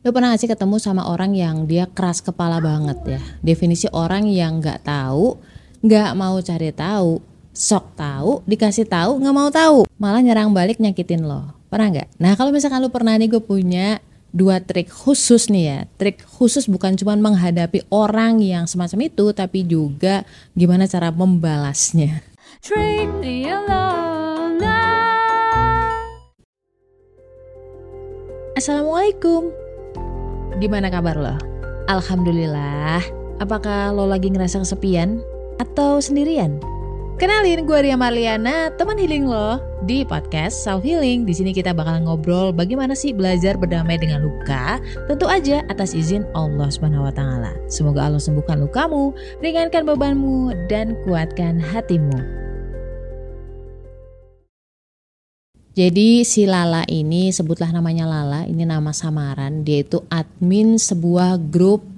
Lo pernah gak sih ketemu sama orang yang dia keras kepala banget ya? Definisi orang yang nggak tahu, nggak mau cari tahu, sok tahu, dikasih tahu nggak mau tahu, malah nyerang balik nyakitin lo. Pernah nggak? Nah kalau misalkan lo pernah nih gue punya dua trik khusus nih ya. Trik khusus bukan cuma menghadapi orang yang semacam itu, tapi juga gimana cara membalasnya. Treat me alone Assalamualaikum Gimana kabar lo? Alhamdulillah. Apakah lo lagi ngerasa kesepian atau sendirian? Kenalin gue Ria Marliana, teman healing lo di podcast Self Healing. Di sini kita bakal ngobrol bagaimana sih belajar berdamai dengan luka, tentu aja atas izin Allah Subhanahu wa taala. Semoga Allah sembuhkan lukamu, ringankan bebanmu dan kuatkan hatimu. Jadi si Lala ini sebutlah namanya Lala, ini nama samaran. Dia itu admin sebuah grup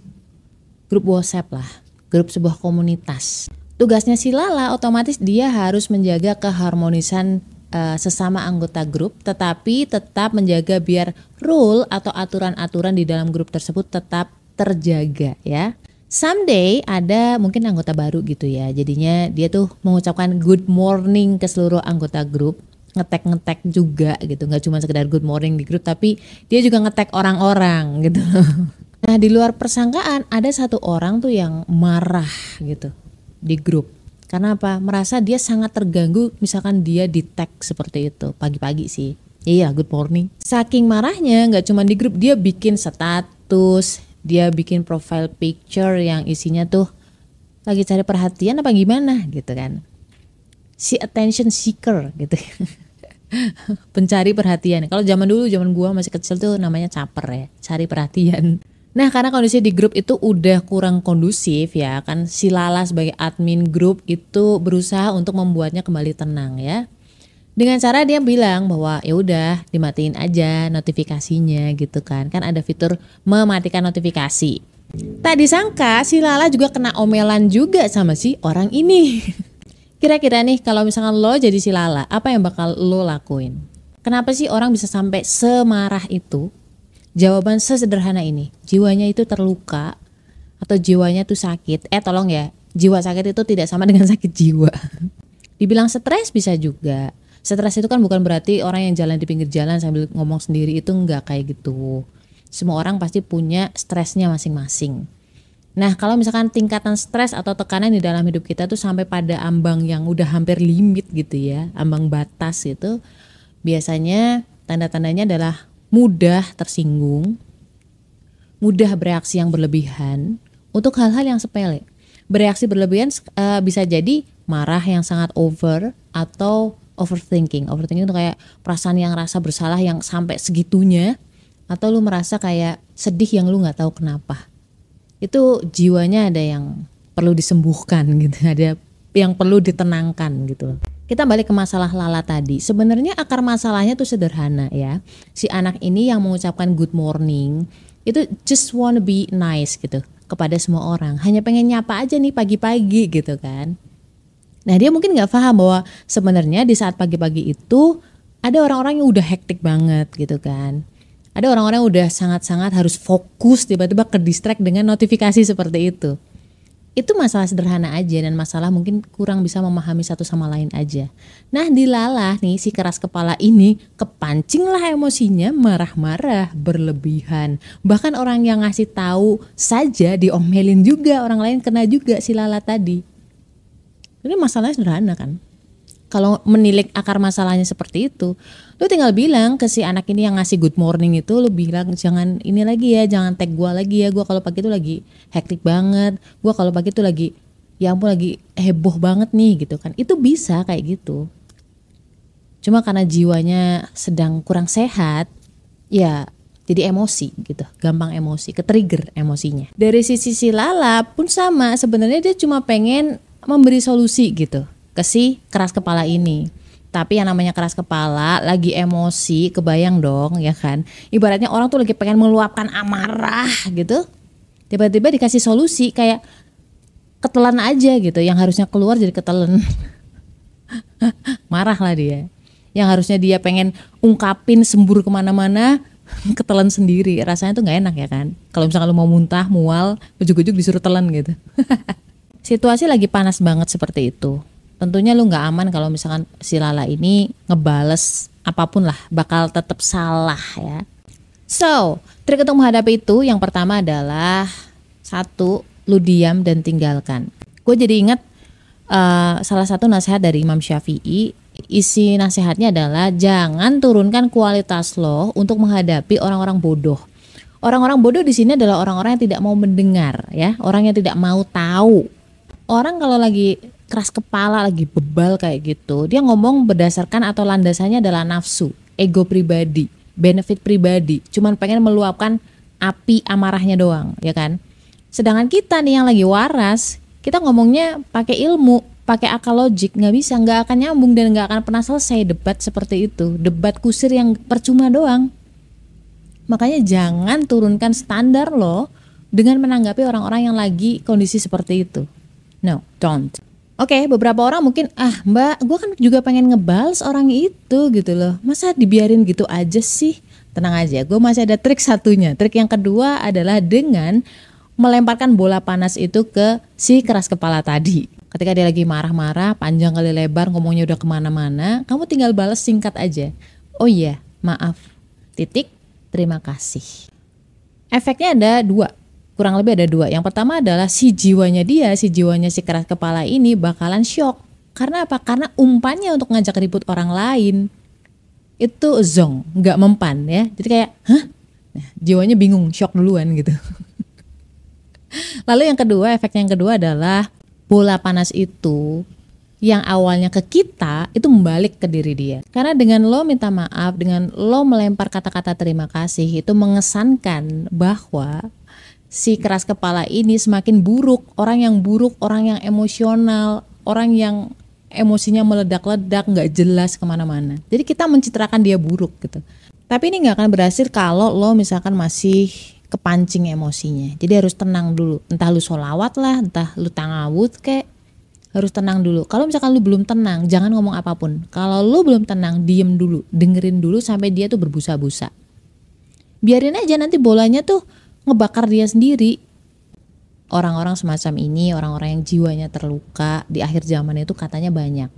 grup WhatsApp lah, grup sebuah komunitas. Tugasnya si Lala otomatis dia harus menjaga keharmonisan uh, sesama anggota grup, tetapi tetap menjaga biar rule atau aturan-aturan di dalam grup tersebut tetap terjaga ya. Someday ada mungkin anggota baru gitu ya. Jadinya dia tuh mengucapkan good morning ke seluruh anggota grup ngetek ngetek juga gitu. Nggak cuma sekedar good morning di grup tapi dia juga ngetek orang-orang gitu. Nah di luar persangkaan ada satu orang tuh yang marah gitu di grup. Karena apa? Merasa dia sangat terganggu misalkan dia di tag seperti itu. Pagi-pagi sih. Iya good morning. Saking marahnya nggak cuma di grup dia bikin status dia bikin profile picture yang isinya tuh lagi cari perhatian apa gimana gitu kan si attention seeker gitu. Pencari perhatian. Kalau zaman dulu zaman gua masih kecil tuh namanya caper ya cari perhatian. Nah karena kondisi di grup itu udah kurang kondusif ya kan si Lala sebagai admin grup itu berusaha untuk membuatnya kembali tenang ya. Dengan cara dia bilang bahwa ya udah dimatiin aja notifikasinya gitu kan. Kan ada fitur mematikan notifikasi. Tak disangka si Lala juga kena omelan juga sama si orang ini Kira-kira nih kalau misalkan lo jadi si Lala, apa yang bakal lo lakuin? Kenapa sih orang bisa sampai semarah itu? Jawaban sesederhana ini, jiwanya itu terluka atau jiwanya tuh sakit. Eh tolong ya, jiwa sakit itu tidak sama dengan sakit jiwa. Dibilang stres bisa juga. Stres itu kan bukan berarti orang yang jalan di pinggir jalan sambil ngomong sendiri itu enggak kayak gitu. Semua orang pasti punya stresnya masing-masing. Nah, kalau misalkan tingkatan stres atau tekanan di dalam hidup kita tuh sampai pada ambang yang udah hampir limit gitu ya, ambang batas itu, biasanya tanda-tandanya adalah mudah tersinggung, mudah bereaksi yang berlebihan untuk hal-hal yang sepele. Bereaksi berlebihan uh, bisa jadi marah yang sangat over atau overthinking. Overthinking itu kayak perasaan yang rasa bersalah yang sampai segitunya atau lu merasa kayak sedih yang lu nggak tahu kenapa itu jiwanya ada yang perlu disembuhkan gitu ada yang perlu ditenangkan gitu. Kita balik ke masalah Lala tadi. Sebenarnya akar masalahnya tuh sederhana ya. Si anak ini yang mengucapkan good morning itu just wanna be nice gitu kepada semua orang. Hanya pengen nyapa aja nih pagi-pagi gitu kan. Nah dia mungkin nggak paham bahwa sebenarnya di saat pagi-pagi itu ada orang-orang yang udah hektik banget gitu kan ada orang-orang udah sangat-sangat harus fokus tiba-tiba ke distract dengan notifikasi seperti itu. Itu masalah sederhana aja dan masalah mungkin kurang bisa memahami satu sama lain aja. Nah di Lala nih si keras kepala ini kepancing lah emosinya marah-marah berlebihan. Bahkan orang yang ngasih tahu saja diomelin juga orang lain kena juga si Lala tadi. Ini masalahnya sederhana kan? Kalau menilik akar masalahnya seperti itu, lu tinggal bilang ke si anak ini yang ngasih good morning itu, lu bilang jangan ini lagi ya, jangan tag gua lagi ya, gua kalau pagi itu lagi hektik banget, gua kalau pagi itu lagi ya ampun lagi heboh banget nih gitu kan, itu bisa kayak gitu. Cuma karena jiwanya sedang kurang sehat, ya jadi emosi gitu, gampang emosi, ke trigger emosinya. Dari sisi si Lala pun sama, sebenarnya dia cuma pengen memberi solusi gitu ke si keras kepala ini. Tapi yang namanya keras kepala, lagi emosi, kebayang dong ya kan. Ibaratnya orang tuh lagi pengen meluapkan amarah gitu. Tiba-tiba dikasih solusi kayak ketelan aja gitu. Yang harusnya keluar jadi ketelan. Marah lah dia. Yang harusnya dia pengen ungkapin sembur ke mana-mana, ketelan sendiri rasanya tuh nggak enak ya kan kalau misalkan lu mau muntah mual ujuk-ujuk disuruh telan gitu situasi lagi panas banget seperti itu tentunya lu nggak aman kalau misalkan si Lala ini ngebales apa pun lah bakal tetap salah ya. So trik untuk menghadapi itu yang pertama adalah satu lu diam dan tinggalkan. Gue jadi ingat uh, salah satu nasihat dari Imam Syafi'i isi nasihatnya adalah jangan turunkan kualitas lo untuk menghadapi orang-orang bodoh. Orang-orang bodoh di sini adalah orang-orang yang tidak mau mendengar ya. Orang yang tidak mau tahu. Orang kalau lagi keras kepala lagi bebal kayak gitu. Dia ngomong berdasarkan atau landasannya adalah nafsu ego pribadi benefit pribadi. Cuman pengen meluapkan api amarahnya doang ya kan? Sedangkan kita nih yang lagi waras kita ngomongnya pakai ilmu pakai akal logik nggak bisa nggak akan nyambung dan nggak akan pernah selesai debat seperti itu. Debat kusir yang percuma doang. Makanya jangan turunkan standar lo dengan menanggapi orang-orang yang lagi kondisi seperti itu. No don't Oke, okay, beberapa orang mungkin ah mbak, gue kan juga pengen ngebales orang itu gitu loh. Masa dibiarin gitu aja sih? Tenang aja, gue masih ada trik satunya. Trik yang kedua adalah dengan melemparkan bola panas itu ke si keras kepala tadi. Ketika dia lagi marah-marah, panjang kali lebar, ngomongnya udah ke mana-mana, kamu tinggal balas singkat aja. Oh iya, maaf. Titik, terima kasih. Efeknya ada dua kurang lebih ada dua. Yang pertama adalah si jiwanya dia, si jiwanya si keras kepala ini bakalan shock. Karena apa? Karena umpannya untuk ngajak ribut orang lain itu zong, nggak mempan ya. Jadi kayak, hah? Nah, jiwanya bingung, shock duluan gitu. Lalu yang kedua, efek yang kedua adalah bola panas itu yang awalnya ke kita itu membalik ke diri dia. Karena dengan lo minta maaf, dengan lo melempar kata-kata terima kasih itu mengesankan bahwa si keras kepala ini semakin buruk, orang yang buruk, orang yang emosional, orang yang emosinya meledak-ledak, nggak jelas ke mana-mana. Jadi kita mencitrakan dia buruk gitu. Tapi ini nggak akan berhasil kalau lo misalkan masih kepancing emosinya. Jadi harus tenang dulu. Entah lu solawat lah, entah lu tangawut kayak harus tenang dulu. Kalau misalkan lu belum tenang, jangan ngomong apa pun. Kalau lu belum tenang, diem dulu, dengerin dulu sampai dia tuh berbusa-busa. Biarin aja nanti bolanya tuh ngebakar dia sendiri orang-orang semacam ini orang-orang yang jiwanya terluka di akhir zaman itu katanya banyak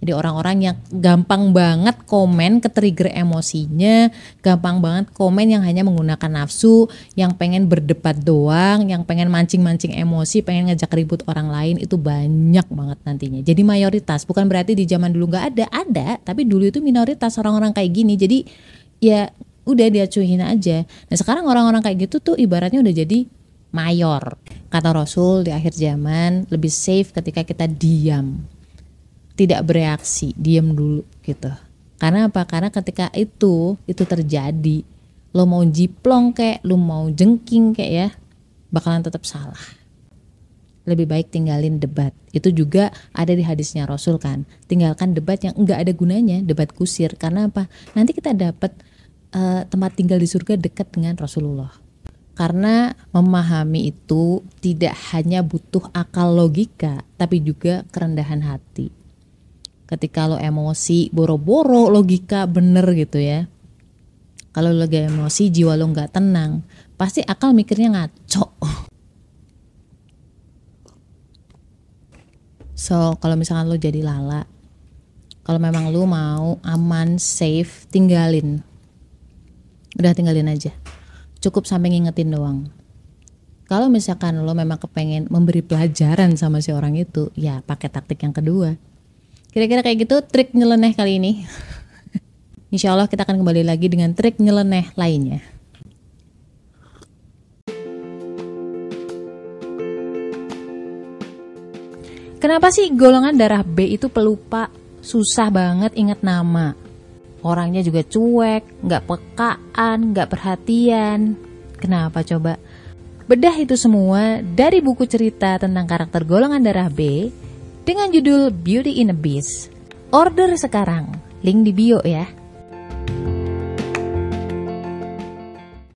jadi orang-orang yang gampang banget komen ke trigger emosinya, gampang banget komen yang hanya menggunakan nafsu, yang pengen berdebat doang, yang pengen mancing-mancing emosi, pengen ngajak ribut orang lain itu banyak banget nantinya. Jadi mayoritas, bukan berarti di zaman dulu nggak ada, ada, tapi dulu itu minoritas orang-orang kayak gini. Jadi ya udah dia cuhin aja. Nah sekarang orang-orang kayak gitu tuh ibaratnya udah jadi mayor. Kata Rasul di akhir zaman lebih safe ketika kita diam, tidak bereaksi, diam dulu gitu. Karena apa? Karena ketika itu itu terjadi, lo mau jiplong kayak, lo mau jengking kayak ya, bakalan tetap salah. Lebih baik tinggalin debat. Itu juga ada di hadisnya Rasul kan. Tinggalkan debat yang enggak ada gunanya, debat kusir. Karena apa? Nanti kita dapat uh, tempat tinggal di surga dekat dengan Rasulullah. Karena memahami itu tidak hanya butuh akal logika, tapi juga kerendahan hati. Ketika lo emosi, boro-boro logika bener gitu ya. Kalau lagi emosi, jiwa lo nggak tenang, pasti akal mikirnya ngaco. So, kalau misalkan lo jadi lala, kalau memang lo mau aman, safe, tinggalin udah tinggalin aja. Cukup sampai ngingetin doang. Kalau misalkan lo memang kepengen memberi pelajaran sama si orang itu ya pakai taktik yang kedua. Kira-kira kayak gitu trik nyeleneh kali ini. Insya Allah kita akan kembali lagi dengan trik nyeleneh lainnya. Kenapa sih golongan darah B itu pelupa, susah banget ingat nama? Orangnya juga cuek, nggak pekaan, nggak perhatian. Kenapa coba? Bedah itu semua dari buku cerita tentang karakter golongan darah B dengan judul Beauty in a Beast. Order sekarang, link di bio ya.